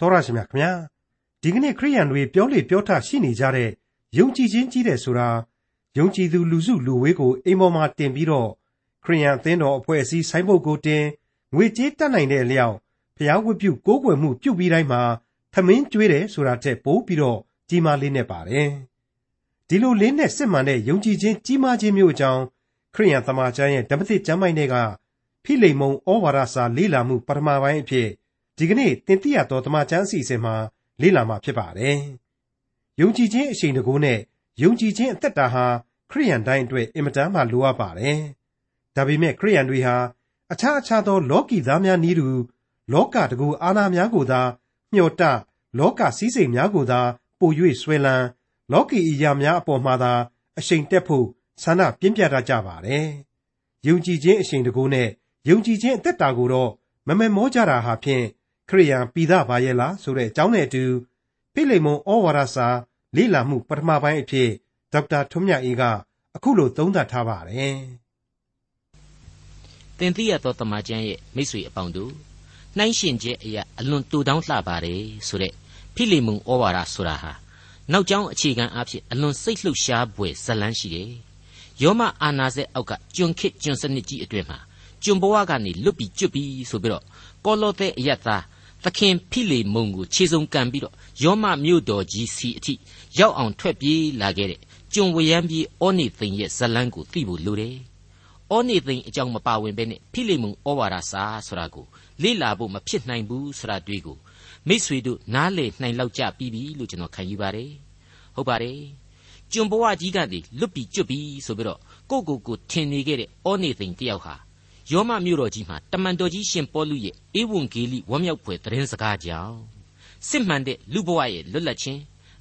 တော်ရရှိမြခင်ဗျာဒီကနေ့ခရိယန်တွေပြောလေပြောထရှိနေကြတဲ့ယုံကြည်ခြင်းကြီးတယ်ဆိုတာယုံကြည်သူလူစုလူဝေးကိုအိမ်ပေါ်မှာတင်ပြီးတော့ခရိယန်အသင်းတော်အဖွဲ့အစည်းဆိုင်းဘုတ်ကိုတင်ငွေကြေးတက်နိုင်တဲ့အလျောက်ဖျားဝတ်ပြုကိုးကွယ်မှုပြုပြီးတိုင်းမှာသမင်းကျွေးတယ်ဆိုတာတဲ့ပို့ပြီးတော့ကြီးမားလေးနဲ့ပါတယ်ဒီလိုလေးနဲ့စစ်မှန်တဲ့ယုံကြည်ခြင်းကြီးမားခြင်းမျိုးအကြောင်းခရိယန်သမာကျမ်းရဲ့ဓမ္မသစ်ကျမ်းပိုင်းတွေကဖိလိမုန်ဩဝါဒစာလေးလာမှုပထမပိုင်းအဖြစ် ဒီကနေ့တင်ပြရတော်တမချန်းအစီအစဉ်မှာလေ့လာမှာဖြစ်ပါတယ်။ယုံကြည်ခြင်းအရှိန်တကူနဲ့ယုံကြည်ခြင်းအသက်တာဟာခရိယန်တိုင်းအတွက်အင်မတန်မှလိုအပ်ပါတယ်။ဒါပေမဲ့ခရိယန်တွေဟာအခြားအခြားသော လောကီသားများနည်းတူလောကတကူအာနာများကိုသာမျှော်တလောကစည်းစိမ်များကိုသာပို၍ဆွဲလန်းလောကီအရာများအပေါ်မှာသာအရှိန်တက်ဖို့ဆန္ဒပြင်းပြတတ်ကြပါတယ်။ယုံကြည်ခြင်းအရှိန်တကူနဲ့ယုံကြည်ခြင်းအသက်တာကိုတော့မမမောကြတာဟာဖြင့် ခရိယံပိသပါရဲ့လားဆိုတဲ့အကြောင်းနဲ့အတူဖိလိမုန်ဩဝါဒစာလေ့လာမှုပထမပိုင်းအဖြစ်ဒေါက်တာထွန်းမြတ်အေးကအခုလိုသုံးသပ်ထားပါတယ်။တင်သိရသောတမန်ကျမ်းရဲ့မိတ်ဆွေအပေါင်းတို့နှိုင်းရှင်ချက်အရာအလွန်တူတောင်းလှပါတယ်ဆိုတဲ့ဖိလိမုန်ဩဝါဒဆိုတာဟာနောက်ကျောင်းအခြေခံအဖြစ်အလွန်စိတ်လှုပ်ရှားဖွယ်ဇလန်းရှိတယ်။ယောမအာနာဇက်အောက်ကကျွန်ခစ်ကျွန်စနစ်ကြီးအတွင်မှာကျွန်ဘဝကနေလွတ်ပြီးကျွတ်ပြီးဆိုပြီးတော့ကောလောသဲအယက်သား သခင်ဖိလေမုန်ကိုခြေစုံကန်ပြီးတော့ယောမမြို့တော်ကြီးစီအထိရောက်အောင်ထွက်ပြေးလာခဲ့တဲ့ကျွန်ဝရမ်းပြေးဩနေသိန်ရဲ့ဇလန်းကိုသိဖို့လိုတယ်။ဩနေသိန်အကြောင်းမပါဝင်ဘဲနဲ့ဖိလေမုန်ဩဝါဒစာဆိုတာကိုလေ့လာဖို့မဖြစ်နိုင်ဘူးဆိုတာတွေ့ကိုမိษွေတို့နားလေနိုင်လောက်ကြပြီးပြီလို့ကျွန်တော်ခံယူပါတယ်။ဟုတ်ပါတယ်။ကျွန်ဘဝကြီးကနေလွတ်ပြီးကျွတ်ပြီးဆိုပြီးတော့ကိုကိုကိုထင်နေခဲ့တဲ့ဩနေသိန်တယောက်ဟာ ယောမမြို့တော်ကြီးမှာတမန်တော်ကြီးရှင်ပေါလုရဲ့ဧဝံဂေလိဝမ်းမြောက်ဖွယ်သတင်းစကားကြောင့်စစ်မှန်တဲ့လူဘဝရဲ့လွတ်လပ်ခြင်း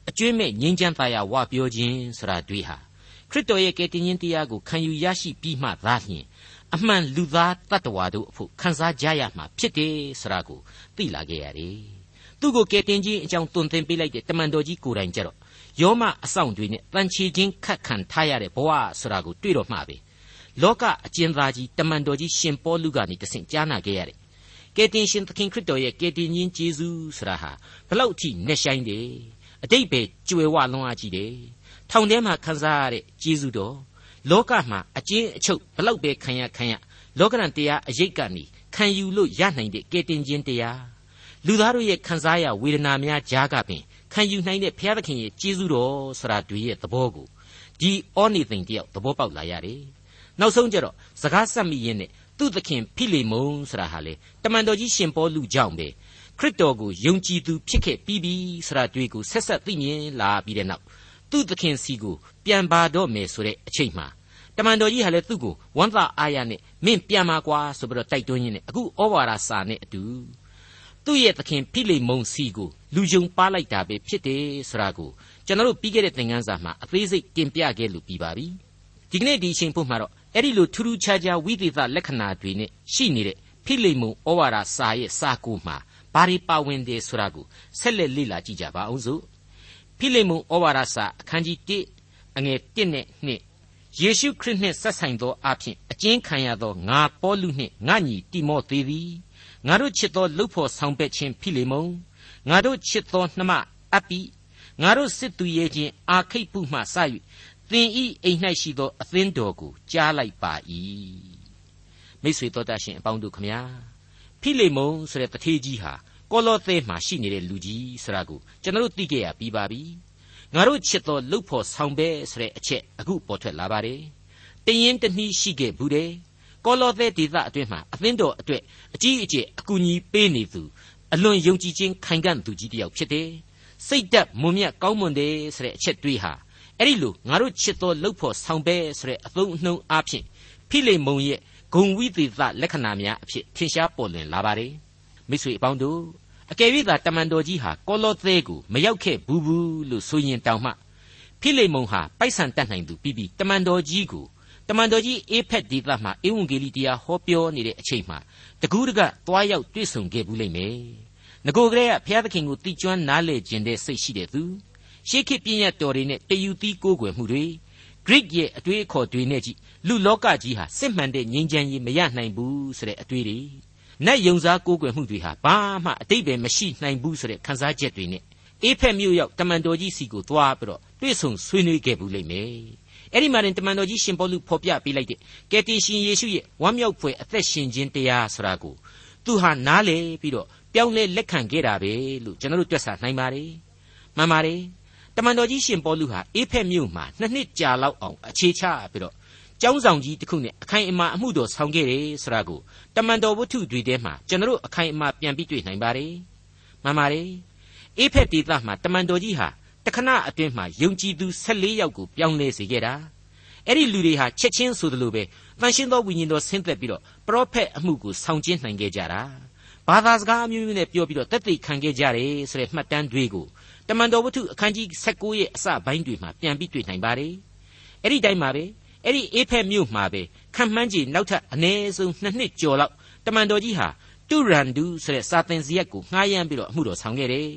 အကျွင့်မဲ့ငြိမ်းချမ်းသာယာဝပြောခြင်းဆိုတာတွေ့ဟာခရစ်တော်ရဲ့ကယ်တင်ရှင်တရားကိုခံယူရရှိပြီးမှသာလျှင်အမှန်လူသားတ attva တို့အဖို့ခံစားကြရမှာဖြစ်တယ်ဆိုတာကိုသိလာခဲ့ရတယ်။သူ့ကိုကယ်တင်ခြင်းအကြောင်းတွင်သင်ပေးလိုက်တဲ့တမန်တော်ကြီးကိုယ်တိုင်ကြတော့ယောမအဆောင်တွေနဲ့တန်ချီချင်းခတ်ခံထားရတဲ့ဘဝဆိုတာကိုတွေ့တော့မှပဲ လောကအကျဉ်းသားကြီးတမန်တော်ကြီးရှင်ပေါလုကနေတဆင့်ကြားနာခဲ့ရတယ်။ကယ်တင်ရှင်သခင်ခရစ်တော်ရဲ့ကယ်တင်ရှင်ယေရှုဆိုတာဟာဘလောက်အထိနဲ့ဆိုင်တယ်။အတိတ်ပဲကြွယ်ဝလွန်အားကြီးတယ်။ထောင်ထဲမှာခံစားရတဲ့ယေရှုတော်လောကမှာအကျဉ်းအချုပ်ဘလောက်ပဲခံရခံရလောကရန်တရားအရေးကနေခံယူလို့ရနိုင်တဲ့ကယ်တင်ခြင်းတရားလူသားတို့ရဲ့ခံစားရဝေဒနာများကြားကပင်ခံယူနိုင်တဲ့ဘုရားသခင်ရဲ့ကျေးဇူးတော်ဆိုတာတွေရဲ့သဘောကိုဒီအောနေသိန်တယောက်သဘောပေါက်လာရတယ် နောက်ဆုံးကျတော့စကားဆက်မိရင်းနဲ့သူ့သခင်ဖိလေမုန်ဆိုတာဟာလေတမန်တော်ကြီးရှင်ပေါလုကြောင့်ပဲခရစ်တော်ကိုယုံကြည်သူဖြစ်ခဲ့ပြီးပြီဆိုတာတွေ့ကိုဆက်ဆက်သိမြင်လာပြီးတဲ့နောက်သူ့သခင်စီကိုပြန်ပါတော့မယ်ဆိုတဲ့အချိန်မှာတမန်တော်ကြီးဟာလည်းသူ့ကိုဝမ်းသာအားရနဲ့မင်းပြန်มาကွာဆိုပြီးတော့တိုက်တွန်းရင်းနဲ့အခုဩဝါဒစာနဲ့အတူသူ့ရဲ့သခင်ဖိလေမုန်စီကိုလူယုံပါလိုက်တာပဲဖြစ်တယ်ဆိုတာကိုကျွန်တော်တို့ပြီးခဲ့တဲ့သင်ခန်းစာမှာအသေးစိတ်တင်ပြခဲ့လို့ပြီးပါပြီဒီကနေ့ဒီအချိန်ဖို့မှာတော့ အဲ့ဒီလိုထူးထူးခြားခြားဝိသေသလက္ခဏာတွေနဲ့ရှိနေတဲ့ဖိလိမုန်ဩဝါဒစာရဲ့စာကိုမှာဘာတွေပါဝင်တယ်ဆိုတာကိုဆက်လက်လေ့လာကြည့်ကြပါအောင်စို့ဖိလိမုန်ဩဝါဒစာအခန်းကြီး1အငယ်1နဲ့2ယေရှုခရစ်နှင့်ဆက်ဆိုင်သောအဖြစ်အကျဉ်းခံရသောငါပေါလုနှင့်ငါညီတိမောသေသည်ငါတို့ချစ်သောလှုပ်ဖို့ဆောင်ပက်ခြင်းဖိလိမုန်ငါတို့ချစ်သောနှမအပိငါတို့စစ်သူရဲ့ချင်းအာခိတ်ပုမှစ၍ သင်ဤအိမ်၌ရှိသောအသင်းတော်ကိုကြားလိုက်ပါ၏မိတ်ဆွေတော်တတ်ရှင်အပေါင်းတို့ခမညာဖိလိမုန်ဆိုတဲ့တထေးကြီးဟာကောလောသဲမှာရှိနေတဲ့လူကြီးဆိုတာကိုကျွန်တော်တို့သိခဲ့ရပြီးပါပြီငါတို့ချစ်တော်လှုပ်ဖို့ဆောင်ပဲဆိုတဲ့အချက်အခုပေါ်ထွက်လာပါတယ်တရင်တနှီးရှိခဲ့ဘူးတယ်ကောလောသဲဒေသအတွင်းမှာအသင်းတော်အတွက်အကြီးအကျယ်အကူအညီပေးနေသူအလွန်ယုံကြည်ခြင်းခိုင်ခံ့သူကြီးတစ်ယောက်ဖြစ်တယ်စိတ်သက်မွန်မြတ်ကောင်းမွန်တယ်ဆိုတဲ့အချက်တွေးဟာ အဲ့ဒီလိုငါတို့ချစ်တော်လှုပ်ဖို့ဆောင်ပဲဆိုတဲ့အသုံးအနှုန်းအဖြစ်ဖိလိမုန်ရဲ့ဂုံဝိသေသလက္ခဏာများအဖြစ်ထင်ရှားပေါ်လွင်လာပါတယ်မိတ်ဆွေအပေါင်းတို့အကယ်၍သာတမန်တော်ကြီးဟာကောလောသဲကိုမရောက်ခဲ့ဘူးဘူးလို့ဆိုရင်တောင်မှဖိလိမုန်ဟာပိုက်ဆံတတ်နိုင်သူပြီးပြီးတမန်တော်ကြီးကိုတမန်တော်ကြီးအေဖက်ဒေသမှာဧဝံဂေလိတရားဟောပြောနေတဲ့အချိန်မှာတကူးတကသွားရောက်တွေ့ဆုံခဲ့ဘူးလိမ့်မယ်ငကိုကလေးကဘုရားသခင်ကိုတီကျွမ်းနားလေခြင်းတဲ့စိတ်ရှိတဲ့သူ ရှေးခေတ်ပြည့်ညတ်တော်တွေနဲ့တယူသီးကိုးကွယ်မှုတွေ Greek ရဲ့အတွေးအခေါ်တွေနဲ့ကြည့်လူလောကကြီးဟာစစ်မှန်တဲ့ငြိမ်းချမ်းရေးမရနိုင်ဘူးဆိုတဲ့အတွေးတွေနတ်ယုံစားကိုးကွယ်မှုတွေဟာဘာမှအတိတ်ပဲမရှိနိုင်ဘူးဆိုတဲ့ခန်းစားချက်တွေနဲ့အေဖက်မြို့ရောက်တမန်တော်ကြီးစီကိုသွားပြီးတော့တွေ့ဆုံဆွေးနွေးခဲ့ဘူးလိမ့်မယ်အဲ့ဒီမှာတင်တမန်တော်ကြီးရှင်ပေါလုဖော်ပြပေးလိုက်တဲ့ကယ်တင်ရှင်ယေရှုရဲ့ဝမ်းမြောက်ဖွယ်အသက်ရှင်ခြင်းတရားဆိုတာကိုသူဟာနားလေပြီးတော့ပြောင်းလဲလက်ခံခဲ့တာပဲလို့ကျွန်တော်တို့တွက်ဆနိုင်ပါတယ်မှန်ပါတယ် တမန်တော်ကြီးရှင်ပေါလုဟာအေဖက်မြို့မှာနှစ်နှစ်ကြာလောက်အောင်အခြေချပြီးတော့ကျောင်းဆောင်ကြီးတစ်ခုနဲ့အခိုင်အမာအမှုတော်ဆောင်ခဲ့တယ်ဆိုတာကိုတမန်တော်ဝတ္ထုတွေထဲမှာကျွန်တော်တို့အခိုင်အမာပြန်ပြီးတွေ့နိုင်ပါတယ်မှန်ပါတယ်အေဖက်ဒေသမှာတမန်တော်ကြီးဟာတခဏအတွင်းမှာယုံကြည်သူ14ယောက်ကိုပြောင်းလဲစေခဲ့တာအဲ့ဒီလူတွေဟာချက်ချင်းဆိုသလိုပဲတန်ရှင်းသောဝိညာဉ်တော်ဆင်းသက်ပြီးတော့ပရောဖက်အမှုကိုဆောင်ကျင်းနိုင်ခဲ့ကြတာဘာသာစကားအမျိုးမျိုးနဲ့ပြောပြီးတော့တက်သိခံခဲ့ကြတယ်ဆိုတဲ့မှတ်တမ်းတွေကို တမန်တော်ဝတ္ထုအခန်းကြီး19ရဲ့အစပိုင်းတွေမှာပြန်ပြီးတွေ့နိုင်ပါတယ်အဲ့ဒီတိုင်းမှာပဲအဲ့ဒီအေဖက်မြို့မှာပဲခံမှန်းကြီးနောက်ထပ်အနည်းဆုံးနှစ်နှစ်ကျော်လောက်တမန်တော်ကြီးဟာတူရန်ဒူဆိုတဲ့စာသင်စရက်ကိုငှားရမ်းပြီးတော့အမှုတော်ဆောင်ခဲ့တယ်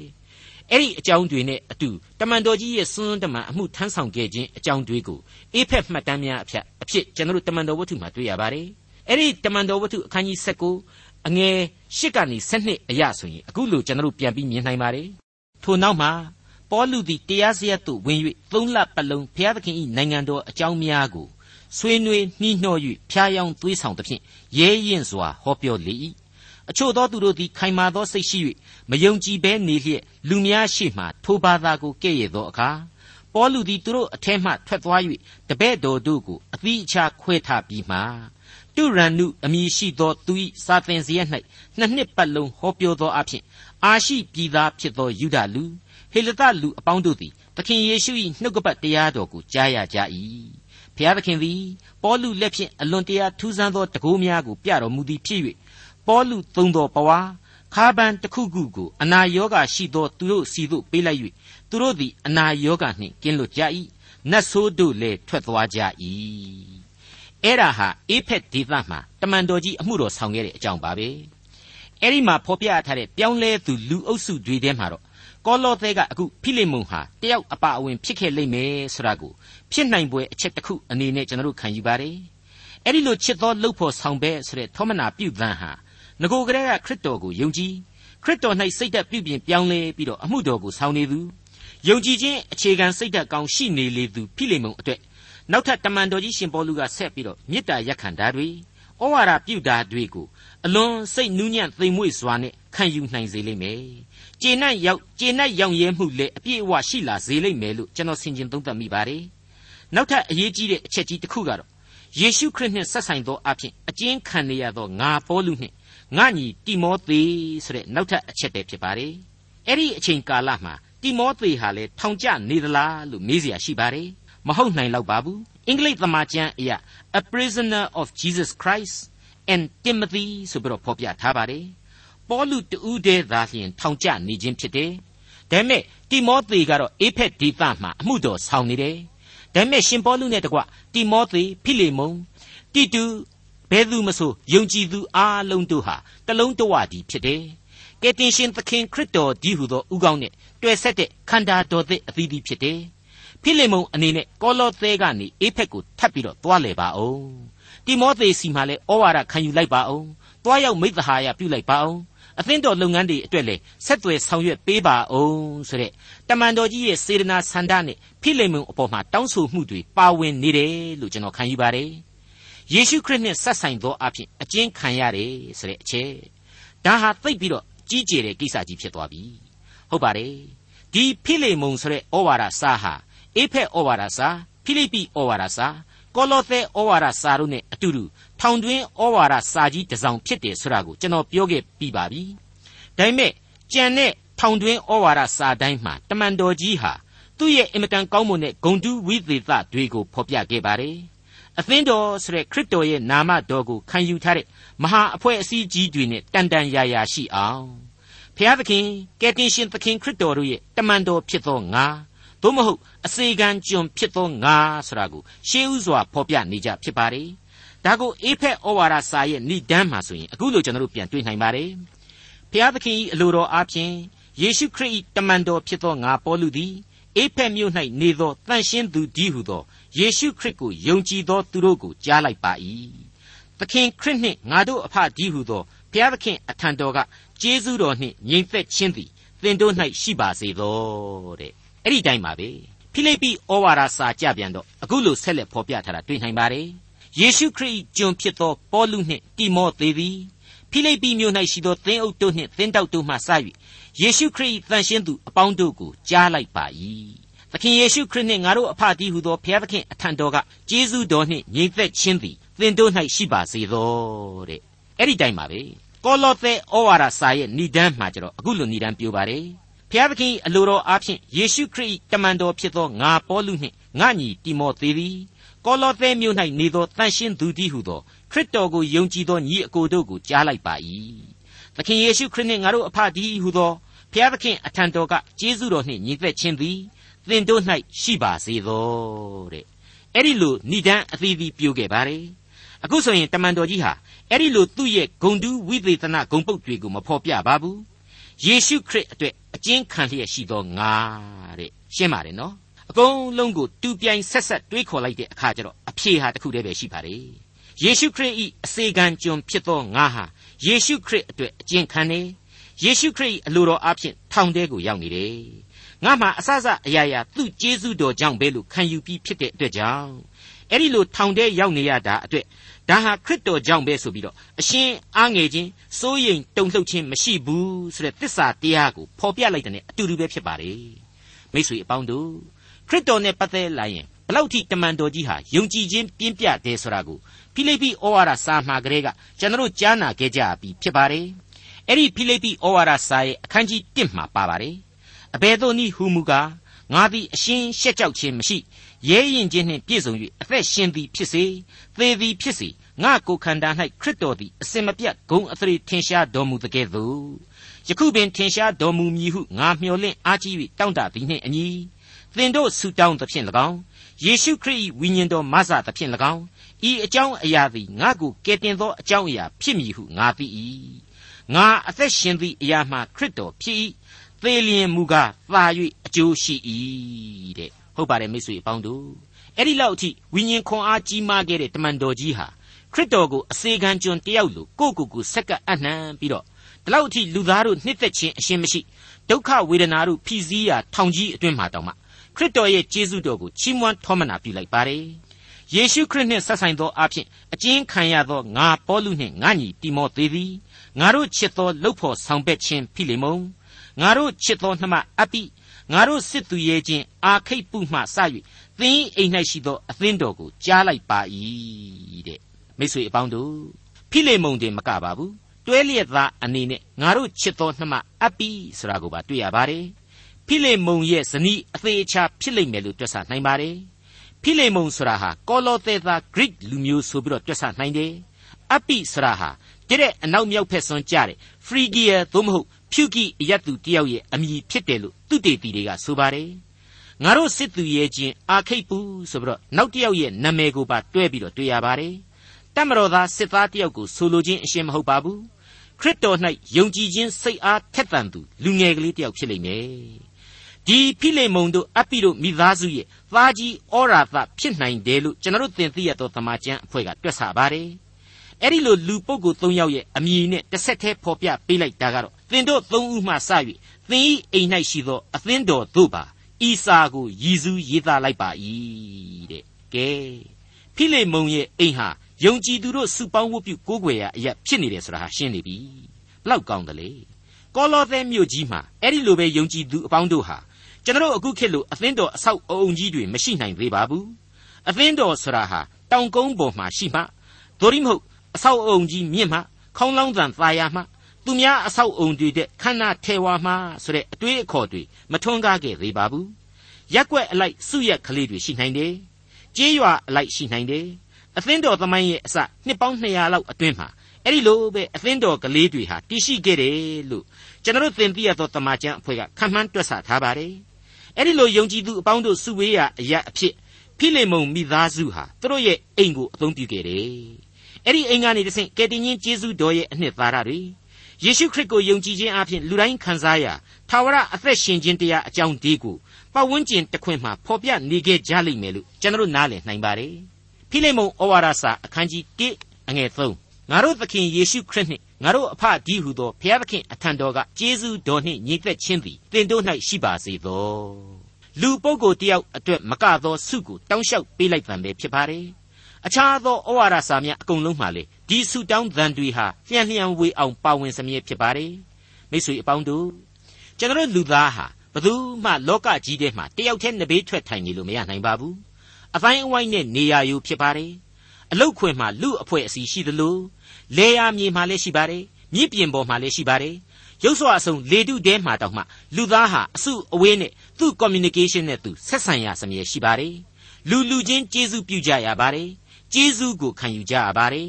အဲ့ဒီအကြောင်းတွေနဲ့အတူတမန်တော်ကြီးရဲ့စွန်းတမန်အမှုထမ်းဆောင်ခဲ့ခြင်းအကြောင်းတွေကိုအေဖက်မှတ်တမ်းများအဖြစ်အဖြစ်ကျွန်တော်တို့တမန်တော်ဝတ္ထုမှာတွေ့ရပါတယ်အဲ့ဒီတမန်တော်ဝတ္ထုအခန်းကြီး19အငယ်8ကနေ12အရဆိုရင်အခုလိုကျွန်တော်တို့ပြန်ပြီးမြင်နိုင်ပါတယ် ထို့နောက်မှာပေါလုသည်တရားစရက်သို့ဝင်၍သုံးလပတ်လုံးဘုရားသခင်၏နိုင်ငံတော်အကြောင်းများကိုဆွေးနွေးနှီးနှော၍ဖျားယောင်းသွေးဆောင်သဖြင့်ရဲရင်စွာဟောပြောလေ၏အချို့သောသူတို့သည်ခိုင်မာသောစိတ်ရှိ၍မယုံကြည်ဘဲနေလျက်လူများရှေ့မှထိုဘာသာကိုကဲ့ရဲ့သောအခါပေါလုသည်သူတို့အထက်မှထွက်သွား၍တပည့်တော်တို့ကိုအသီးအခြားခွဲထားပြီးမှတုရန်နုအမည်ရှိသောသူ၏စာသင်စရက်၌နှစ်နှစ်ပတ်လုံးဟောပြောသောအဖြစ် အာရှိပြည်သားဖြစ်သောယူဒလူဟေလသလူအပေါင်းတို့သည်သခင်ယေရှု၏နှုတ်ကပတ်တရားတော်ကိုကြားရကြ၏ဖျားသခင်သည်ပေါလုလက်ဖြင့်အလွန်တရာထူးဆန်းသောတကိုးများကိုပြတော်မူသည်ဖြစ်၍ပေါလုသုံးတော်ပဝါခါပန်တစ်ခုခုကိုအနာယောဂါရှိသောသူတို့စီတို့ပေးလိုက်၍သူတို့သည်အနာယောဂါနှင့်ကင်းလွတ်ကြ၏နတ်ဆိုးတို့လည်းထွက်သွားကြ၏အဲ့ဒါဟာအေဖက်ဒေသမှာတမန်တော်ကြီးအမှုတော်ဆောင်ခဲ့တဲ့အကြောင်းပါပဲ အဲ့ဒီမှာဖော်ပြထားတဲ့ပြောင်းလဲသူလူအုပ်စုတွေထဲမှာတော့ကောလောသဲကအခုဖိလိမုန်ဟာတယောက်အပါအဝင်ဖြစ်ခဲ့လိမ့်မယ်ဆိုတာကိုဖြစ်နိုင်ပွဲအချက်တစ်ခုအနေနဲ့ကျွန်တော်တို့ခံယူပါတယ်အဲ့ဒီလိုချစ်သောလှုပ်ဖို့ဆောင်ပဲဆိုတဲ့သောမနာပြုသံဟာငကိုကလေးကခရစ်တော်ကိုယုံကြည်ခရစ်တော်၌စိတ်သက်ပြုပြင်ပြောင်းလဲပြီးတော့အမှုတော်ကိုဆောင်နေသူယုံကြည်ခြင်းအခြေခံစိတ်သက်ကောင်းရှိနေလေသူဖိလိမုန်အတွက်နောက်ထပ်တမန်တော်ကြီးရှင်ပေါလုကဆက်ပြီးတော့မေတ္တာရက်ခံတာတွေ ဩဝါဒပြုတာတွေကိုအလွန်စိတ်နူးညံ့သိမ်မွေ့စွာနဲ့ခံယူနိုင်စေလိမ့်မယ်။ကျေနပ်ရောက်ကျေနပ်ရောင်ရဲမှုလည်းအပြည့်အဝရှိလာစေလိမ့်မယ်လို့ကျွန်တော်ဆင်ခြင်သုံးသပ်မိပါတယ်။နောက်ထပ်အရေးကြီးတဲ့အချက်ကြီးတစ်ခုကတော့ယေရှုခရစ်နှင့်ဆက်ဆိုင်သောအဖြစ်အကျဉ်းခံနေရသောငါပေါလုနှင့်ငါညီတိမောသေဆိုတဲ့နောက်ထပ်အချက်တည်းဖြစ်ပါတယ်။အဲ့ဒီအချိန်ကာလမှာတိမောသေဟာလေထောင်ကျနေသလားလို့မေးเสียရှိပါတယ်။ မဟုတ်နိုင်တော့ပါဘူး။အင်္ဂလိပ်သမာကျမ်းအရာ A prisoner of Jesus Christ and Timothy ဆိုပြီးတော့ဖော်ပြထားပါတယ်။ပေါလုတူးတဲ့သာလျှင်ထောင်ကျနေခြင်းဖြစ်တယ်။ဒါပေမဲ့တိမောသေကတော့အေဖက်ဒေသမှာအမှုတော်ဆောင်နေတယ်။ဒါပေမဲ့ရှင်ပေါလုနဲ့တကွတိမောသေဖိလေမုန်တိတူဘယ်သူမဆိုယုံကြည်သူအားလုံးတို့ဟာတလုံးတဝတည်းဖြစ်တယ်။ကယ်တင်ရှင်သခင်ခရစ်တော်ဒီဟုသောဥကောင်းနဲ့တွေ့ဆက်တဲ့ခန္ဓာတော်သစ်အသီးသီးဖြစ်တယ်။ ဖိလေမုန်အနေနဲ့ကောလောသဲကနေအေဖက်ကိုထပ်ပြီးတော့သွားလေပါအောင်။တိမောသေစီမှာလည်းဩဝါဒခံယူလိုက်ပါအောင်။သွားရောက်မိသဟာယပြုလိုက်ပါအောင်။အသင်းတော်လုပ်ငန်းတွေအတွက်လည်းဆက်သွယ်ဆောင်ရွက်ပေးပါအောင်ဆိုတဲ့တမန်တော်ကြီးရဲ့စေတနာဆန္ဒနဲ့ဖိလေမုန်အပေါ်မှာတောင်းဆိုမှုတွေပါဝင်နေတယ်လို့ကျွန်တော်ခံယူပါတယ်။ယေရှုခရစ်နဲ့ဆက်ဆိုင်သောအဖြစ်အကျဉ်းခံရတယ်ဆိုတဲ့အချက်ဒါဟာသိပ်ပြီးတော့ကြီးကျယ်တဲ့ကိစ္စကြီးဖြစ်သွားပြီဟုတ်ပါတယ်ဒီဖိလေမုန်ဆိုတဲ့ဩဝါဒစာဟာ အေဖက်ဩဝါဒစာဖိလိပ္ပိဩဝါဒစာကောလောသဲဩဝါဒစာတို့နဲ့အတူတူထောင်တွင်းဩဝါဒစာကြီးတစ်စောင်ဖြစ်တယ်ဆိုတာကိုကျွန်တော်ပြောခဲ့ပြီးပါပြီဒါပေမဲ့ကြံတဲ့ထောင်တွင်းဩဝါဒစာတိုင်းမှာတမန်တော်ကြီးဟာသူ့ရဲ့အင်မတန်ကောင်းမွန်တဲ့ဂုံတူးဝိသေသတွေကိုဖော်ပြခဲ့ပါတယ်အသင်းတော်ဆိုတဲ့ခရစ်တော်ရဲ့နာမတော်ကိုခံယူထားတဲ့မဟာအဖွဲ့အစည်းကြီးတွေနဲ့တန်တန်ရာရာရှိအောင်ဖျားသခင်ကယ်တင်ရှင်သခင်ခရစ်တော်တို့ရဲ့တမန်တော်ဖြစ်သောငါ သို့မဟုတ်အစေခံကျွန်ဖြစ်သောငါဆိုတာကိုရှေးဥစွာဖော်ပြနေကြဖြစ်ပါတယ်ဒါကိုအေဖက်ဩဝါဒစာရဲ့ဏိဒန်းမှာဆိုရင်အခုလိုကျွန်တော်တို့ပြန်တွေ့နိုင်ပါတယ်ဖျားသခင်၏အလိုတော်အားဖြင့်ယေရှုခရစ်၏တမန်တော်ဖြစ်သောငါပေါလုသည်အေဖက်မြို့၌နေသောတန်ရှင်းသူဒီဟုသောယေရှုခရစ်ကိုယုံကြည်သောသူတို့ကိုကြားလိုက်ပါ၏သခင်ခရစ်နှင့်ငါတို့အဖဒီဟုသောဘုရားသခင်အထံတော်ကကျေးဇူးတော်နှင့်ညီမ့်သက်ခြင်းသည်သင်တို့၌ရှိပါစေသောတဲ့ အဲ့ဒီတိုင်းပါပဲဖိလိပ္ပိဩဝါဒစာကြပြန်တော့အခုလိုဆက်လက်ဖော်ပြထားတာတွေ့နိုင်ပါတယ်ယေရှုခရစ်၏ကျွန်ဖြစ်သောပေါလုနှင့်တိမောသေသည်ဖိလိပ္ပိမြို့၌ရှိသောသင်းအုပ်တို့နှင့်သင်းတောက်တို့မှစ၍ယေရှုခရစ်၏တန်ရှင်းသူအပေါင်းတို့ကိုကြားလိုက်ပါ၏သခင်ယေရှုခရစ်နှင့်ငါတို့အဖတည်းဟုသောဘုရားသခင်အထံတော်ကကျေးဇူးတော်နှင့်ညီသက်ခြင်းသည်သင်တို့၌ရှိပါစေသောတဲ့အဲ့ဒီတိုင်းပါပဲကောလောသဲဩဝါဒစာရဲ့ဏိဒန်းမှာကျတော့အခုလိုဏိဒန်းပြောပါတယ် ဖျားသခင်အလိုတော်အားဖြင့်ယေရှုခရစ်တမန်တော်ဖြစ်သောငါပေါလုနှင့်ငါညီတိမောသေသည်ကောလောသဲမြို့၌နေသောတန်ရှင်းသူတည်းဟုသောခရစ်တော်ကိုယုံကြည်သောညီအကိုတို့ကိုကြားလိုက်ပါ၏သခင်ယေရှုခရစ်နှင့်ငါတို့အဖတည်းဟုသောဖျားသခင်အထံတော်ကကျေးဇူးတော်နှင့်ညီသက်ခြင်းသည်သင်တို့၌ရှိပါစေသောတဲ့အဲ့ဒီလိုဏိဒန်းအသီးသီးပြောခဲ့ပါတယ်အခုဆိုရင်တမန်တော်ကြီးဟာအဲ့ဒီလိုသူ့ရဲ့ဂုံတူးဝိသေသနဂုံပုတ်တွေကိုမဖော်ပြပါဘူး ယေရှုခရစ်အတွက်အကျဉ်းခံလျက်ရှိသောငါတဲ့ရှင်းပါတယ်နော်အကုန်လုံးကိုတူပြိုင်ဆက်ဆက်တွေးခေါ်လိုက်တဲ့အခါကျတော့အဖြေဟာတစ်ခုတည်းပဲရှိပါတယ်ယေရှုခရစ်ဤအစေခံကျွန်ဖြစ်သောငါဟာယေရှုခရစ်အတွက်အကျဉ်းခံနေယေရှုခရစ်အလိုတော်အဖြစ်ထောင်ထဲကိုရောက်နေတယ်ငါမှအစစအရာရာသူ့ကျေးဇူးတော်ကြောင့်ပဲလို့ခံယူပြီးဖြစ်တဲ့အတွက်ကြောင့်အဲ့ဒီလိုထောင်ထဲရောက်နေရတာအတွက် ဒါဟာခရစ်တော်ကြောင့်ပဲဆိုပြီးတော့အရှင်အားငယ်ချင်းစိုးရိမ်တုန်လှုပ်ခြင်းမရှိဘူးဆိုတဲ့သစ္စာတရားကိုဖော်ပြလိုက်တဲ့အတူတူပဲဖြစ်ပါတယ်မိတ်ဆွေအပေါင်းတို့ခရစ်တော်နဲ့ပတ်သက်လာရင်ဘလောက်ထိတမန်တော်ကြီးဟာယုံကြည်ခြင်းပြင်းပြတယ်ဆိုတာကိုဖိလိပ္ပိဩဝါဒစာမှာကလေးကကျွန်တော်ကြားနာခဲ့ကြပြီဖြစ်ပါတယ်အဲ့ဒီဖိလိပ္ပိဩဝါဒစာရဲ့အခန်းကြီး1မှာပါပါတယ်အဘယ်သို့နည်းဟူမူကားငါသည်အရှင်းရှက်ကြောက်ခြင်းမရှိ ရဲရင်ခြင်းနှင့်ပြည့်စုံ၍အသက်ရှင်သည်ဖြစ်စေသေသည်ဖြစ်စေငါကိုယ်ခန္ဓာ၌ခရစ်တော်သည်အစင်မပြတ်ဂုံအသရေထင်ရှားတော်မူသကဲ့သို့ယခုပင်ထင်ရှားတော်မူမည်ဟုငါမျှော်လင့်အားကြီး၍တောင့်တသည်နှင့်အညီသင်တို့ဆုတောင်းသဖြင့်၎င်းယေရှုခရစ်၏ဝိညာဉ်တော်မဆသဖြင့်၎င်းဤအကြောင်းအရာသည်ငါကိုကယ်တင်သောအကြောင်းအရာဖြစ်မည်ဟုငါသိ၏ငါအသက်ရှင်သည့်အရာမှခရစ်တော်ဖြစ်၏သေလျင်မူကားသာ၍အကျိုးရှိ၏တဲ့ ဟုတ်ပါတယ်မိတ်ဆွေအပေါင်းတို့အဲ့ဒီလောက်အထိဝိညာဉ်ခွန်အားကြီးမားခဲ့တဲ့တမန်တော်ကြီးဟာခရစ်တော်ကိုအစေခံကျွန်တယောက်လိုကိုယ့်ကိုယ်ကိုဆက်ကပ်အနှံပြီးတော့ဒီလောက်အထိလူသားတို့နှစ်သက်ခြင်းအရှင်းမရှိဒုက္ခဝေဒနာတို့ဖိစီးရာထောင်ကြီးအတွင်းမှာတောင်မှခရစ်တော်ရဲ့ကျေးဇူးတော်ကိုချီးမွမ်းထောမနာပြုလိုက်ပါတယ်ယေရှုခရစ်နှင့်ဆက်ဆိုင်သောအဖြစ်အကျဉ်းခံရသောငါပေါလုနှင့်ငါညီတိမောသေသည်ငါတို့ချစ်သောလှုပ်ဖို့ဆောင်ပက်ခြင်းဖိလိမုန်ငါတို့ချစ်သောနှမအပိ ငါတို့စစ်သူရဲ့ချင်းအာခိတ်ပုမှစ၍သင်အိမ်၌ရှိသောအသင်းတော်ကိုကြားလိုက်ပါ၏တဲ့မိတ်ဆွေအပေါင်းတို့ဖိလေမုန်တင်မကပါဘူးတွဲလျက်သားအနေနဲ့ငါတို့ချစ်သောနှမအပိဆိုတာကိုပါတွေ့ရပါတယ်ဖိလေမုန်ရဲ့ဇနီးအသေးအချာဖြစ်လိမ့်မယ်လို့တွက်ဆနိုင်ပါတယ်ဖိလေမုန်ဆိုတာဟာကောလောသဲသား Greek လူမျိုးဆိုပြီးတော့တွက်ဆနိုင်တယ်အပိဆိုတာဟာတဲ့အနောက်မြောက်ဖက်စွန်းကြတဲ့ Phrygia သို့မဟုတ်ဖြူကိအယတ်သူတယောက်ရဲ့အမည်ဖြစ်တယ်လို့ သူတေတီတွေကဆိုပါတယ်ငါတို့စစ်သူရဲ့ချင်းအာခိတ်ပူဆိုပြီးတော့နောက်တစ်ယောက်ရဲ့နာမည်ကိုပါတွဲပြီးတော့တွေ့ရပါတယ်တမတော်သားစစ်သားတယောက်ကိုဆိုလိုခြင်းအရှင်းမဟုတ်ပါဘူးခရစ်တော်၌ယုံကြည်ခြင်းစိတ်အားထက်သန်သူလူငယ်ကလေးတယောက်ဖြစ်လိမ့်မယ်ဒီဖိလေမုန်တို့အပိတို့မိသားစုရဲ့သားကြီးဩရာသဖြစ်နိုင်တယ်လို့ကျွန်တော်တို့သင်သိရသောသမာကျမ်းအဖွဲ့ကတွက်ဆပါတယ်အဲ့ဒီလိုလူပုဂ္ဂိုလ်၃ယောက်ရဲ့အမည်နဲ့တစ်ဆက်တည်းဖော်ပြပေးလိုက်တာကတော့သင်တို့၃ဦးမှစ၍ သင်၏အိမ်၌ရှိသောအသင်းတော်တို့ပါဤစာကိုရည်စူးရေးသားလိုက်ပါ၏တဲ့ကဲဖိလေမုန်ရဲ့အိမ်ဟာယုံကြည်သူတို့စုပေါင်းဝတ်ပြုကိုးကွယ်ရာအရာဖြစ်နေတယ်ဆိုတာဟာရှင်းနေပြီဘလောက်ကောင်းတယ်လေကောလောသဲမြို့ကြီးမှာအဲ့ဒီလိုပဲယုံကြည်သူအပေါင်းတို့ဟာကျွန်တော်အခုခေတ်လိုအသင်းတော်အဆောက်အုံကြီးတွေမရှိနိုင်သေးပါဘူးအသင်းတော်ဆိုတာဟာတောင်ကုန်းပေါ်မှာရှိမှသို့ရမဟုတ်အဆောက်အုံကြီးမြင့်မှခေါင်းလောင်းတန်သာယာမှ သူများအဆောက်အုံတွေတဲ့ခန္ဓာထဲဝါမှဆိုတဲ့အတွေးအခေါ်တွေမထွန်းကားခဲ့သေးပါဘူးရက်ွက်အလိုက်စုရက်ကလေးတွေရှိနိုင်တယ်ကြေးရွာအလိုက်ရှိနိုင်တယ်အသင်းတော်သမိုင်းရဲ့အစနှစ်ပေါင်း200လောက်အတွင်းမှာအဲ့ဒီလိုပဲအသင်းတော်ကလေးတွေဟာတည်ရှိခဲ့တယ်လို့ကျွန်တော်သင်သိရသောတမန်ကျန်အဖွဲ့ကခံမှန်းတွက်ဆထားပါတယ်အဲ့ဒီလိုယုံကြည်သူအပေါင်းတို့စုဝေးရအရာအဖြစ်ဖိလေမုန်မိသားစုဟာသူတို့ရဲ့အိမ်ကိုအသုံးပြုခဲ့တယ်အဲ့ဒီအိမ်ကနေတဆင့်ကယ်တင်ရှင်ယေရှုတော်ရဲ့အနှစ်သာရတွေ ယေရှုခရစ်ကိုယုံကြည်ခြင်းအပြင်လူတိုင်းခံစားရထာဝရအသက်ရှင်ခြင်းတရားအကြောင်းဒီကိုပတ်ဝန်းကျင်တစ်ခွင်မှာဖော်ပြနေခဲ့ကြလိမ့်မယ်လို့ကျွန်တော်နားလည်နိုင်ပါတယ်ဖိလိမုန်ဩဝါဒစာအခန်းကြီး1အငယ်3ငါတို့သခင်ယေရှုခရစ်နှင့်ငါတို့အဖဒီဟုသောဘုရားသခင်အထံတော်ကကျေးဇူးတော်နှင့်ညီသက်ခြင်းသည်သင်တို့၌ရှိပါစေသောလူပုဂ္ဂိုလ်တယောက်အတွက်မကသောဆုကိုတောင်းလျှောက်ပေးလိုက်တံပဲဖြစ်ပါတယ်အခြားသောဩဝါဒစာများအကုန်လုံးမှာလေ ဒီဆုတောင်းသံတွေဟာလျှံလျှံဝေအောင်ပါဝင်စမြဲဖြစ်ပါတယ်မိတ်ဆွေအပေါင်းတို့ကျွန်တော်လူသားဟာဘယ်သူမှလောကကြီးထဲမှာတယောက်တည်းနှဘေးထွက်ထိုင်နေလို့မရနိုင်ပါဘူးအပိုင်းအဝိုင်းနဲ့နေရာယူဖြစ်ပါတယ်အလုတ်ခွင်မှာလူအဖွဲ့အစည်းရှိသလိုလေယာမြေမှာလည်းရှိပါတယ်မြစ်ပြင်ပေါ်မှာလည်းရှိပါတယ်ရုပ်စွာအစုံလေတုတဲမှာတောင်မှလူသားဟာအစုအဝေးနဲ့သူ့ communication နဲ့သူဆက်ဆံရစမြဲရှိပါတယ်လူလူချင်းကျေးဇူးပြုကြရပါတယ်ကျေးဇူးကိုခံယူကြရပါတယ်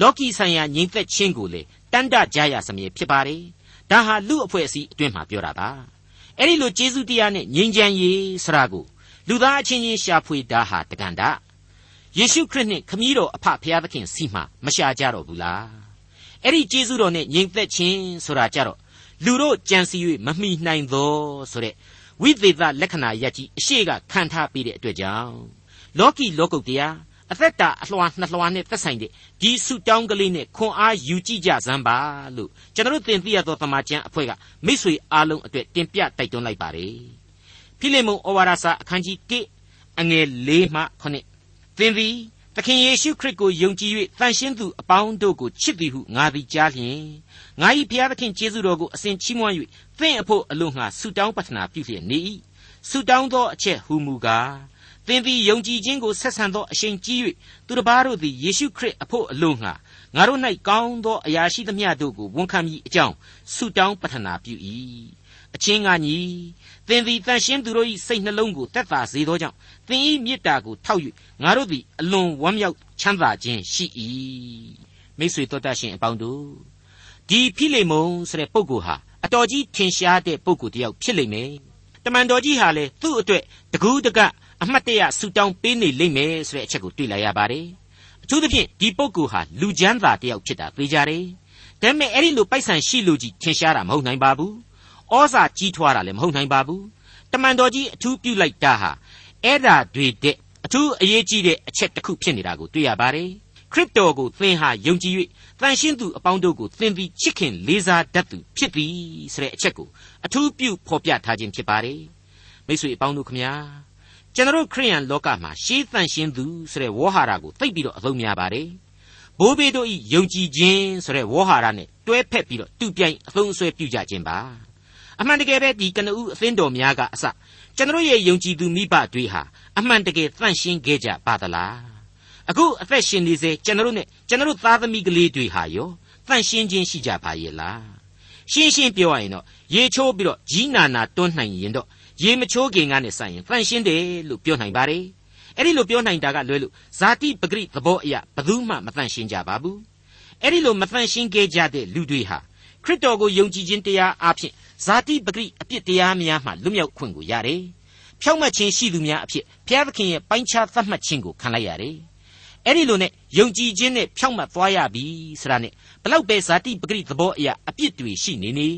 လောကီဆိုင်ရာညီသက်ချင်းကိုလေတန်တကြရစမြဲဖြစ်ပါတယ်ဒါဟာလူအဖွဲ့အစည်းအတွင်းမှာပြောတာပါအဲ့ဒီလိုကျေးဇူးတရားနဲ့ငြိမ်းချမ်းရေးဆရာကိုလူသားအချင်းချင်းရှာဖွေတာဟာတကန်တာယေရှုခရစ်နှင့်ခမည်းတော်အဖဖျားသခင်စီမှာမရှာကြတော့ဘူးလားအဲ့ဒီကျေးဇူးတော်နဲ့ညီသက်ချင်းဆိုတာကြတော့လူတို့ကြံစီ၍မမိနိုင်သောဆိုတဲ့ဝိသေသလက္ခဏာရက်ကြီးအရှိကခံထားပြီးတဲ့အတွက်ကြောင့်လောကီလောကုတ်တရား အသက်တာအလွှာနှစ်လွှာနဲ့သက်ဆိုင်တဲ့ဒီဆုတောင်းကလေးနဲ့ခွန်အားယူကြည့်ကြစမ်းပါလို့ကျွန်တော်သင်သိရသောတမန်ကျန်အဖွဲ့ကမိษွေအားလုံးအတွက်တင်ပြတိုက်တွန်းလိုက်ပါတယ်ဖိလိမုန်ဩဝါဒစာအခန်းကြီး1အငယ်၄မှ9သင်သည်သခင်ယေရှုခရစ်ကိုယုံကြည်၍တန်ရှင်းသူအပေါင်းတို့ကိုချစ်သည်ဟုငါသည်ကြားလျင်ငါ၏ဘုရားသခင်ကျေးဇူးတော်ကိုအစဉ်ချီးမွမ်း၍သင်အဖို့အလို့ငှာဆုတောင်းပတ္ထနာပြုလျက်နေ၏ဆုတောင်းသောအချက်ဟူမူကား သင်သည်ယုံကြည်ခြင်းကိုဆက်ဆံသောအရှင်ကြီး၍သူတစ်ပါးတို့သည်ယေရှုခရစ်အဖို့အလို့ငှာငါတို့၌ကောင်းသောအရာရှိသမျှတို့ကိုဝန်ခံမိအကြောင်းဆုတောင်းပတ္ထနာပြု၏အချင်းကညီသင်သည်တန်ရှင်းသူတို့၏စိတ်နှလုံးကိုတက်တာစေသောကြောင့်သင်၏မေတ္တာကိုထောက်၍ငါတို့သည်အလွန်ဝမ်းမြောက်ချမ်းသာခြင်းရှိ၏မိတ်ဆွေတို့တတ်ရှင်အပေါင်းတို့ဒီဖိလေမုန်ဆိုတဲ့ပုဂ္ဂိုလ်ဟာအတော်ကြီးထင်ရှားတဲ့ပုဂ္ဂိုလ်တစ်ယောက်ဖြစ်လိမ့်မယ်တမန်တော်ကြီးဟာလေသူ့အတွက်တကူးတက အမှတ်တရဆူတောင်းပေးနေလိမ့်မယ်ဆိုတဲ့အချက်ကိုတွေ့လာရပါတယ်အထူးသဖြင့်ဒီပုဂ္ဂိုလ်ဟာလူချမ်းသာတစ်ယောက်ဖြစ်တာသိကြတယ်ဒါပေမဲ့အဲ့ဒီလိုပိုက်ဆံရှိလူကြီးထင်ရှားတာမဟုတ်နိုင်ပါဘူးဩဇာကြီးထွားတာလည်းမဟုတ်နိုင်ပါဘူးတမန်တော်ကြီးအထူးပြုလိုက်တာဟာအဲ့ဓာတွေတဲ့အထူးအရေးကြီးတဲ့အချက်တစ်ခုဖြစ်နေတာကိုတွေ့ရပါတယ်ခရစ်တော်ကိုသင်ဟာယုံကြည်၍တန်ရှင်းသူအပေါင်းတို့ကိုသင်သည်ချစ်ခင်လေးစားတတ်သူဖြစ်သည်ဆိုတဲ့အချက်ကိုအထူးပြုဖော်ပြထားခြင်းဖြစ်ပါတယ်မိတ်ဆွေအပေါင်းတို့ခမညာ ကျွန်တော်ခရိယန်လောကမှာရှေးတန်ရှင်းသူဆိုတဲ့ဝေါ်ဟာရကိုသိပ်ပြီးတော့အသုံးများပါတယ်ဘိုးဘေးတို့ဤယုံကြည်ခြင်းဆိုတဲ့ဝေါ်ဟာရနဲ့တွဲဖက်ပြီးတော့တူပြိုင်အသုံးအဆွဲပြုကြခြင်းပါအမှန်တကယ်ပဲဒီကနဦးအသင်းတော်များကအစကျွန်တော်ရဲ့ယုံကြည်သူမိဘတွေဟာအမှန်တကယ်တန့်ရှင်းခဲ့ကြပါသလားအခုအသက်ရှင်နေစေကျွန်တော်နဲ့ကျွန်တော်သားသမီးကလေးတွေဟာရောတန့်ရှင်းခြင်းရှိကြပါရဲ့လားရှင်းရှင်းပြောရရင်တော့ရေချိုးပြီးတော့ကြီးနာနာတွန်းနိုင်ရင်တော့ ရေမချိုးခင်ကနေစရင်တန့်ရှင်းတယ်လို့ပြောနိုင်ပါတယ်အဲ့ဒီလိုပြောနိုင်တာကလွဲလို့ဇာတိပဂရိသဘောအရာဘယ်သူမှမတန့်ရှင်းကြပါဘူးအဲ့ဒီလိုမတန့်ရှင်းခဲ့ကြတဲ့လူတွေဟာခရစ်တော်ကိုယုံကြည်ခြင်းတရားအဖြစ်ဇာတိပဂရိအပြစ်တရားများမှလွတ်မြောက်ခွင့်ကိုရတယ်။ဖြောင့်မတ်ခြင်းရှိသူများအဖြစ်ဘုရားသခင်ရဲ့ပိုင်းခြားသတ်မှတ်ခြင်းကိုခံလိုက်ရတယ်။အဲ့ဒီလိုနဲ့ယုံကြည်ခြင်းနဲ့ဖြောင့်မတ်သွားရပြီဆိုတာနဲ့ဘလောက်ပဲဇာတိပဂရိသဘောအရာအပြစ်တွေရှိနေနေ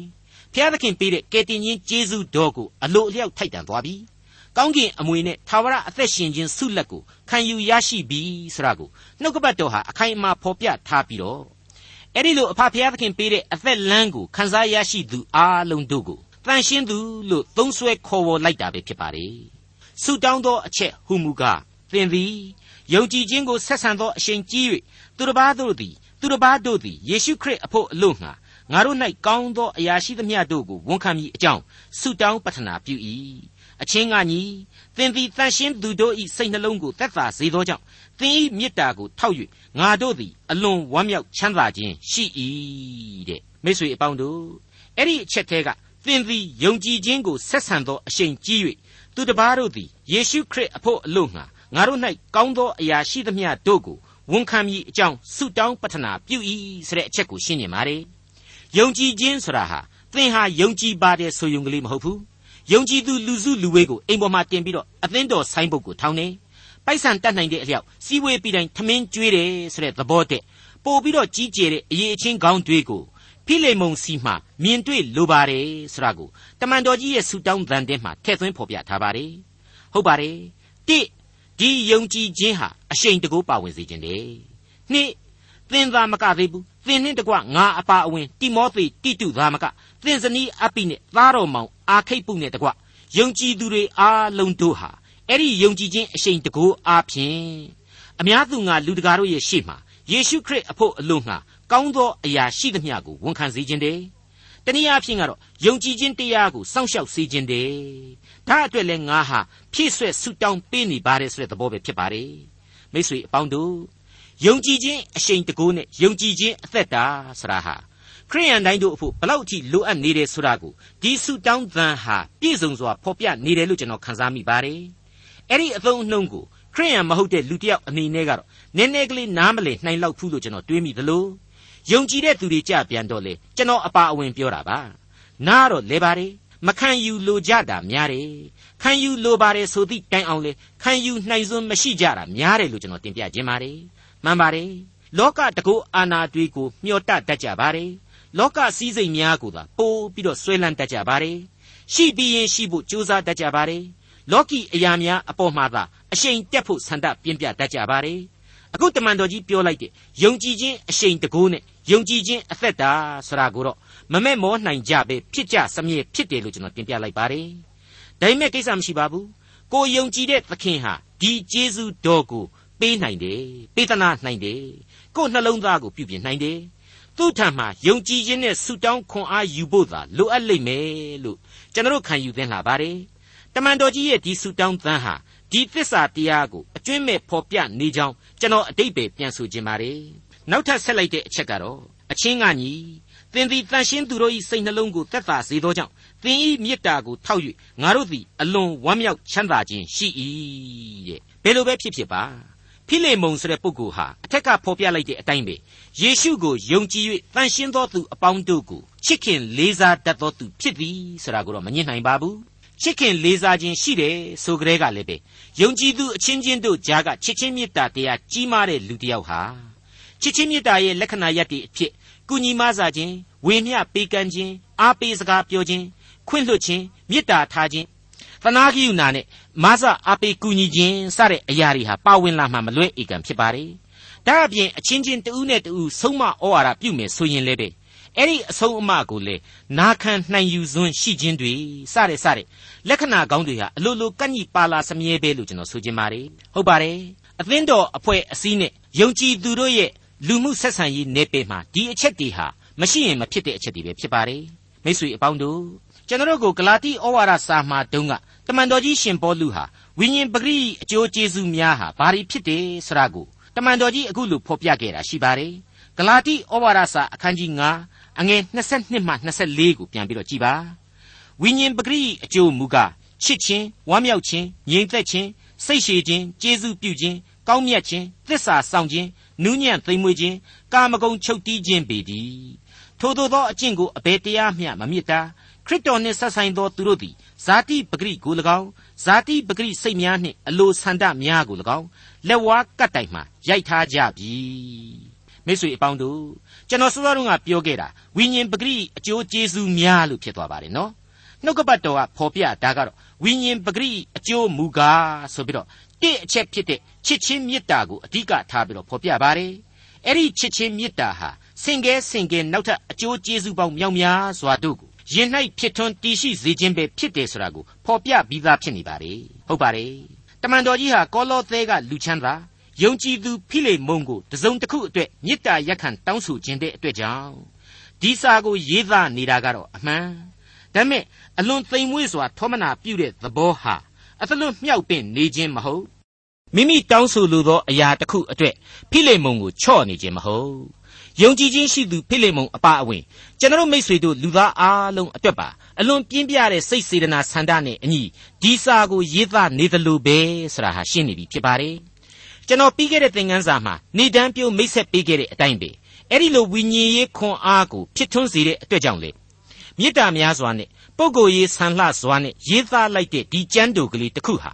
ဘုရားသခင်ပေးတဲ့ကယ်တင်ရှင်ကျေးဇူးတော်ကိုအလိုအလျောက်ထိုက်တန်သွားပြီ။ကောင်းကင်အမွေနဲ့သာဝရအသက်ရှင်ခြင်းဆုလက်ကိုခံယူရရှိပြီဆိုတာကိုနှုတ်ကပတ်တော်ဟာအခိုင်အမာဖော်ပြထားပြီးတော့အဲ့ဒီလိုအဖဖျားသခင်ပေးတဲ့အသက်လမ်းကိုခန်းစားရရှိသူအားလုံးတို့ကိုတန်ရှင်းသူလို့သုံးဆွဲခေါ်ဝေါ်လိုက်တာပဲဖြစ်ပါတယ်။ဆုတောင်းသောအချက်ဟူမူကားသင်သည်ယုံကြည်ခြင်းကိုဆက်ဆံသောအရှင်ကြီး၍သူတစ်ပါးတို့သည်သူတစ်ပါးတို့သည်ယေရှုခရစ်အဖို့အလို့ငှာ ငါတို့၌ကောင်းသောအရာရှိသမျှတို့ကိုဝန်ခံမိအကြောင်းဆုတောင်းပတ္ထနာပြု၏အချင်းကညီသင်သည်တန်ရှင်းသူတို့၏စိတ်နှလုံးကိုသက်သာစေသောကြောင့်သင်၏မေတ္တာကိုထောက်၍ငါတို့သည်အလွန်ဝမ်းမြောက်ချမ်းသာခြင်းရှိ၏တဲ့မိတ်ဆွေအပေါင်းတို့အဲ့ဒီအချက်သေးကသင်သည်ယုံကြည်ခြင်းကိုဆက်ဆံသောအရှိန်ကြီး၍သူတစ်ပါးတို့သည်ယေရှုခရစ်အဖို့အလို့ငှာငါတို့၌ကောင်းသောအရာရှိသမျှတို့ကိုဝန်ခံမိအကြောင်းဆုတောင်းပတ္ထနာပြု၏ဆိုတဲ့အချက်ကိုရှင်းနေပါတ ယ်ယုံကြည်ခြင်းဆိုတာဟာသင်ဟာယုံကြည်ပါတယ်ဆိုယုံကလေးမဟုတ်ဘူးယုံကြည်သူလူစုလူဝေးကိုအိမ်ပေါ်မှာတင်ပြီးတော့အသင်းတော်ဆိုင်းဘုတ်ကိုထောင်းနေပိုက်ဆံတတ်နိုင်တဲ့အလျောက်စီဝေးပြီးတိုင်းထမင်းကျွေးတယ်ဆိုတဲ့သဘောတည်းပို့ပြီးတော့ကြီးကျယ်တဲ့အရေးအချင်းကောင်းတွေကိုဖိလေမုန်စီမှမြင်တွေ့လိုပါတယ်ဆိုတာကိုတမန်တော်ကြီးရဲ့ဆူတောင်းသံထဲမှာထည့်သွင်းဖော်ပြထားပါတယ်ဟုတ်ပါတယ်တိဒီယုံကြည်ခြင်းဟာအရှိန်တကူပါဝင်စေခြင်းတယ်နှစ်သင်သာမကသေးဘူး သသင်နှင့်တကွငါအပါအဝင်တိမောသေတိတုသာမကသင်ဇနီးအပိနှင့်သားတော်မောင်အာခိတ်ပုနှင့်တကွယုံကြည်သူတွေအားလုံးတို့ဟာအဲ့ဒီယုံကြည်ခြင်းအရှိန်တကိုးအားဖြင့်အများသူငါလူတကာတို့ရဲ့ရှေ့မှာယေရှုခရစ်အဖို့အလို့ငှာကောင်းသောအရာရှိသမျှကိုဝန်ခံစေခြင်းတည်းတနည်းအားဖြင့်ကတော့ယုံကြည်ခြင်းတရားကိုစောင့်ရှောက်စေခြင်းတည်းဒါအတွက်လဲငါဟာဖြည့်ဆွက်ဆုတောင်းပေးနေပါတယ်ဆိုတဲ့သဘောပဲဖြစ်ပါတယ်မိတ်ဆွေအပေါင်းတို့ ယုံကြည်ခြင်းအရှိန်တကိုးနဲ့ယုံကြည်ခြင်းအသက်တာဆရာဟာခရိယန်တိုင်းတို့အဖို့ဘလောက်အထိလိုအပ်နေတယ်ဆိုတာကိုဒီဆုတောင်းသံဟာပြည့်စုံစွာဖော်ပြနေတယ်လို့ကျွန်တော်ခန်းစားမိပါတယ်အဲ့ဒီအသုံးအနှုန်းကိုခရိယန်မဟုတ်တဲ့လူတစ်ယောက်အနေနဲ့ကတော့နည်းနည်းကလေးနားမလည်နိုင်လောက်ဘူးလို့ကျွန်တော်တွေးမိသလိုယုံကြည်တဲ့သူတွေကြပြန်တော့လေကျွန်တော်အပါအဝင်ပြောတာပါနားတော့လဲပါတယ်မခံယူလိုကြတာများတယ်ခံယူလိုပါတယ်ဆိုသည့်တိုင်အောင်လေခံယူနိုင်စွမ်းမရှိကြတာများတယ်လို့ကျွန်တော်တင်ပြခြင်းပါတယ် မှန်ပါတယ်လောကတကောအာနာတွေးကိုမျှော်တတတ်ကြပါတယ်လောကစည်းစိမ်များကိုသာပိုးပြီးတော့ဆွဲလန်းတတ်ကြပါတယ်ရှိပြီးရင်ရှိဖို့ကြိုးစားတတ်ကြပါတယ်လောကီအရာများအပေါ်မှာသာအရှိန်တက်ဖို့ဆန္ဒပြင်းပြတတ်ကြပါတယ်အခုတမန်တော်ကြီးပြောလိုက်တဲ့ယုံကြည်ခြင်းအရှိန်တကိုးနဲ့ယုံကြည်ခြင်းအသက်တာဆိုတာကိုတော့မမဲ့မောနိုင်ကြပဲဖြစ်ကြစမြဲဖြစ်တယ်လို့ကျွန်တော်တင်ပြလိုက်ပါတယ်ဒါပေမဲ့ကိစ္စမရှိပါဘူးကိုယုံကြည်တဲ့သခင်ဟာဒီကျေးဇူးတော်ကို ပေးနိုင်တယ်ပေးသနာနိုင်တယ်ကိုယ်နှလုံးသားကိုပြုပြင်နိုင်တယ်သူ့ထံမှာယုံကြည်ခြင်းနဲ့ဆုတောင်းခွန်အားယူဖို့သာလိုအပ်လိမ့်မယ်လို့ကျွန်တော်ခံယူသင်လာပါတယ်တမန်တော်ကြီးရဲ့ဒီဆုတောင်းသံဟာဒီသစ္စာတရားကိုအကျွင့်မဲ့ဖော်ပြနေကြောင်းကျွန်တော်အတိတ်ပဲပြန်ဆိုခြင်းပါတယ်နောက်ထပ်ဆက်လိုက်တဲ့အချက်ကတော့အချင်းကညီသင်သည်တန်ရှင်းသူတို့၏စိတ်နှလုံးကိုသက်သာစေသောကြောင့်သင်၏မေတ္တာကိုထောက်၍ငါတို့သည်အလွန်ဝမ်းမြောက်ချမ်းသာခြင်းရှိ၏တဲ့ဘယ်လိုပဲဖြစ်ဖြစ်ပါ ဖိလေမုန်ဆိုတဲ့ပုဂ္ဂိုလ်ဟာအထက်ကဖော်ပြလိုက်တဲ့အတိုင်းပဲယေရှုကိုယုံကြည်၍တန်ရှင်းသောသူအပေါင်းတို့ကိုချစ်ခင်လေးစားတတ်သောသူဖြစ်သည်ဆိုတာကိုတော့မငြင်းနိုင်ပါဘူးချစ်ခင်လေးစားခြင်းရှိတယ်ဆိုကြတဲ့ကလည်းပဲယုံကြည်သူအချင်းချင်းတို့ကြားကချစ်ချင်းမေတ္တာတရားကြီးမားတဲ့လူတစ်ယောက်ဟာချစ်ချင်းမေတ္တာရဲ့လက္ခဏာရပ်တွေအဖြစ်ကုညီမဆာခြင်းဝေမျှပေးကမ်းခြင်းအားပေးစကားပြောခြင်းခွင့်လွှတ်ခြင်းမေတ္တာထားခြင်း သနာကိယူနာနဲ့မဆာအားပေးကူညီခြင်းစတဲ့အရာတွေဟာပါဝင်လာမှမလွဲဧကံဖြစ်ပါတယ်ဒါအပြင်အချင်းချင်းတဦးနဲ့တဦးဆုံးမဩဝါဒပြုမယ်ဆိုရင်လည်းပဲအဲ့ဒီအဆုံးအမကိုလေနာခံနိုင်ယူစွန်းရှိခြင်းတွေစတဲ့စတဲ့လက္ခဏာကောင်းတွေဟာအလိုလိုကန့်ညီပါလာစမြဲပဲလို့ကျွန်တော်ဆိုချင်ပါတယ်ဟုတ်ပါတယ်အသင်းတော်အဖွဲ့အစည်းနဲ့ယုံကြည်သူတို့ရဲ့လူမှုဆက်ဆံရေးနယ်ပယ်မှာဒီအချက်တွေဟာမရှိရင်မဖြစ်တဲ့အချက်တွေပဲဖြစ်ပါတယ်မိတ်ဆွေအပေါင်းတို့ ကျွန်တော်တို့ကိုဂလာတိဩဝါဒစာမှာတုန်းကတမန်တော်ကြီးရှင်ပေါလုဟာဝိညာဉ်ပဂရိအကျိုးကျေးဇူးများဟာဘာတွေဖြစ်တယ်ဆိုတာကိုတမန်တော်ကြီးအခုလိုဖော်ပြခဲ့တာရှိပါတယ်ဂလာတိဩဝါဒစာအခန်းကြီး9အငယ်22မှ24ကိုပြန်ပြီးတော့ကြည်ပါဝိညာဉ်ပဂရိအကျိုးမူကားချစ်ခြင်းဝမ်းမြောက်ခြင်းငြိမ်သက်ခြင်းစိတ်ရှည်ခြင်းကျေးဇူးပြုခြင်းကောင်းမြတ်ခြင်းသစ္စာဆောင်ခြင်းနူးညံ့သိမ်မွေ့ခြင်းကာမဂုဏ်ချုပ်တီးခြင်းပေတည်းထို့သောသောအကျင့်ကိုအဘယ်တရားမျှမမြစ်တာ ခရစ်တော်နှင့်ဆက်ဆိုင်သောသူတို့သည်ဇာတိပဂရိကို၎င်းဇာတိပဂရိစိတ်များနှင့်အလိုဆန္ဒများကို၎င်းလက်ဝါးကတ်တိုင်မှရိုက်ထားကြပြီမိတ်ဆွေအပေါင်းတို့ကျွန်တော်စောစောတုန်းကပြောခဲ့တာဝိညာဉ်ပဂရိအကျိုးကျေးဇူးများလို့ဖြစ်သွားပါတယ်နော်နှုတ်ကပတ်တော်ကဖော်ပြတာကတော့ဝိညာဉ်ပဂရိအကျိုးမူကားဆိုပြီးတော့တစ်အချက်ဖြစ်တဲ့ချစ်ချင်းမေတ္တာကိုအဓိကထားပြီးတော့ဖော်ပြပါတယ်အဲ့ဒီချစ်ချင်းမေတ္တာဟာစင်ကဲစင်ကဲနောက်ထပ်အကျိုးကျေးဇူးပေါင်းမြောက်များစွာတို့ကို ရင်၌ဖြစ်ထွန်းတည်ရှိစေခြင်းပဲဖြစ်တယ်ဆိုတာကိုဖော်ပြပြီးသားဖြစ်နေပါလေဟုတ်ပါတယ်တမန်တော်ကြီးဟာကောလောသဲကလူချမ်းသာယုံကြည်သူဖိလေမုန်ကိုတစုံတစ်ခုအတွက်မေတ္တာရက်ခံတောင်းဆိုခြင်းတဲ့အတွက်ကြောင့်ဒီစာကိုရေးသားနေတာကတော့အမှန်ဒါပေမဲ့အလွန်သိမ်မွေ့စွာထောမနာပြုတဲ့သဘောဟာအသလွတ်မြောက်ပင်နေခြင်းမဟုတ်မိမိတောင်းဆိုလိုသောအရာတစ်ခုအတွက်ဖိလေမုန်ကိုချော့နေခြင်းမဟုတ် ယုံကြည်ခြင်းရှိသူဖိလေမုန်အပါအဝင်ကျွန်တော်မိတ်ဆွေတို့လူသားအားလုံးအတွက်ပါအလွန်ပြင်းပြတဲ့စိတ်စေတနာဆန္ဒနဲ့အညီဒီစာကိုရေးသားနေသလိုပဲဆိုတာဟာရှင်းနေပြီဖြစ်ပါတယ်ကျွန်တော်ပြီးခဲ့တဲ့သင်ခန်းစာမှာနေတန်းပြုံးမိတ်ဆက်ပေးခဲ့တဲ့အတိုင်းပဲအဲ့ဒီလိုဝိညာဉ်ရေးခွန်အားကိုဖြစ်ထွန်းစေတဲ့အတွက်ကြောင့်လေမေတ္တာများစွာနဲ့ပုဂ္ဂိုလ်ရေးဆန်လှစွာနဲ့ရေးသားလိုက်တဲ့ဒီကျမ်းတော်ကလေးတစ်ခုဟာ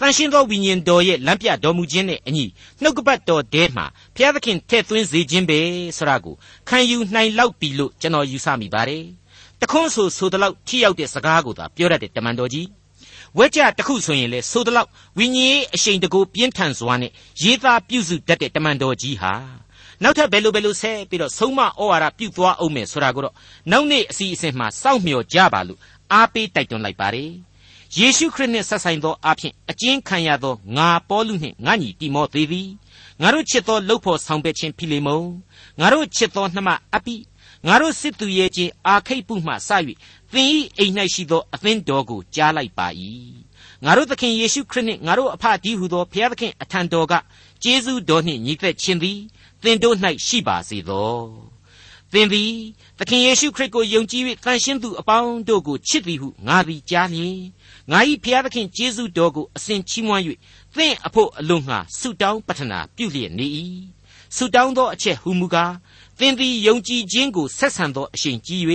တန်ရှင်းသောဝိညာဉ်တော်ရဲ့လမ်းပြတော်မူခြင်းနဲ့အညီနှုတ်ကပတ်တော်ထဲမှာဘုရားသခင်ထည့်သွင်းစေခြင်းပဲဆိုတာကိုခံယူနိုင်လောက်ပြီလို့ကျွန်တော်ယူဆမိပါတယ်။တခွန်းဆိုဆိုတလောက်ထိရောက်တဲ့စကားကိုသာပြောရတဲ့တမန်တော်ကြီးဝက်ကြတခုဆိုရင်လေဆိုတလောက်ဝိညာဉ်အရှိန်တကူပြင်းထန်စွာနဲ့ရေးသားပြုစုတတ်တဲ့တမန်တော်ကြီးဟာနောက်ထပ်ဘယ်လိုဘယ်လိုဆက်ပြီးတော့ဆုံးမဩဝါဒပြုသွားအောင်မယ်ဆိုတာကိုတော့နောက်နေ့အစီအစဉ်မှာစောင့်မျှော်ကြပါလို့အားပေးတိုက်တွန်းလိုက်ပါတယ် ယေရှုခရစ်နှင့်ဆက်ဆိုင်သောအဖြစ်အကျဉ်းခံရသောငါပေါလုနှင့်ငါညီတိမောသေသည်ငါတို့ချစ်သောလှုပ်ဖို့ဆောင်ပဲ့ခြင်းဖိလိမုန်ငါတို့ချစ်သောနှမအပိငါတို့စစ်သူရဲ့ချင်းအာခိတ်ပုမှစ၍သင်၏အိမ်၌ရှိသောအသင်းတော်ကိုကြားလိုက်ပါ၏ငါတို့သခင်ယေရှုခရစ်နှင့်ငါတို့အဖဒီဟုသောဘုရားသခင်အထံတော်ကကျေးဇူးတော်နှင့်ညီသက်ခြင်းသည်သင်တို့၌ရှိပါစေသော သင်သည်သခင်ယေရှုခရစ်ကိုယုံကြည်၍တန်ရှင်းသူအပေါင်းတို့ကိုချစ်သည်ဟုငါသည်ကြားလျင်ငါ၏ဘုရားသခင်ကျေးဇူးတော်ကိုအစဉ်ချီးမွမ်း၍သင်အဖို့အလို့ငှာဆုတောင်းပတနာပြုလျက်နေ၏ဆုတောင်းသောအချက်ဟူမူကားသင်သည်ယုံကြည်ခြင်းကိုဆက်ဆံသောအရှင်ကြီး၍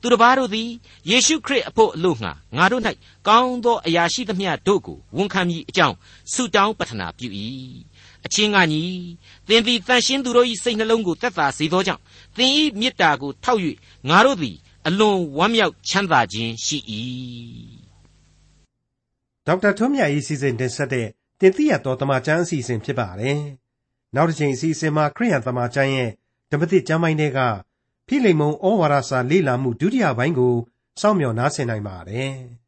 သူတစ်ပါးတို့သည်ယေရှုခရစ်အဖို့အလို့ငှာငါတို့၌ကောင်းသောအရာရှိသမျှတို့ကိုဝန်ခံမိအကြောင်းဆုတောင်းပတနာပြု၏ အချင်းကညီသင်သည်တန်ရှင်းသူတို့၏စိတ်နှလုံးကိုသက်သာစေသောကြောင့်သင်၏မေတ္တာကိုထောက်၍ငါတို့သည်အလွန်ဝမ်းမြောက်ချမ်းသာခြင်းရှိ၏ဒေါက်တာထွန်းမြတ်၏စီစဉ်တင်ဆက်တဲ့တင်ပြတော်တမချန်းအစီအစဉ်ဖြစ်ပါတယ်နောက်တစ်ချိန်အစီအစဉ်မှာခရိယန်တမချန်းရဲ့ဓမ္မသစ်ကျမ်းပိုင်းတွေကဖိလိမုန်ဩဝါဒစာလေ့လာမှုဒုတိယပိုင်းကိုစောင့်မျှော်နားဆင်နိုင်ပါတယ်။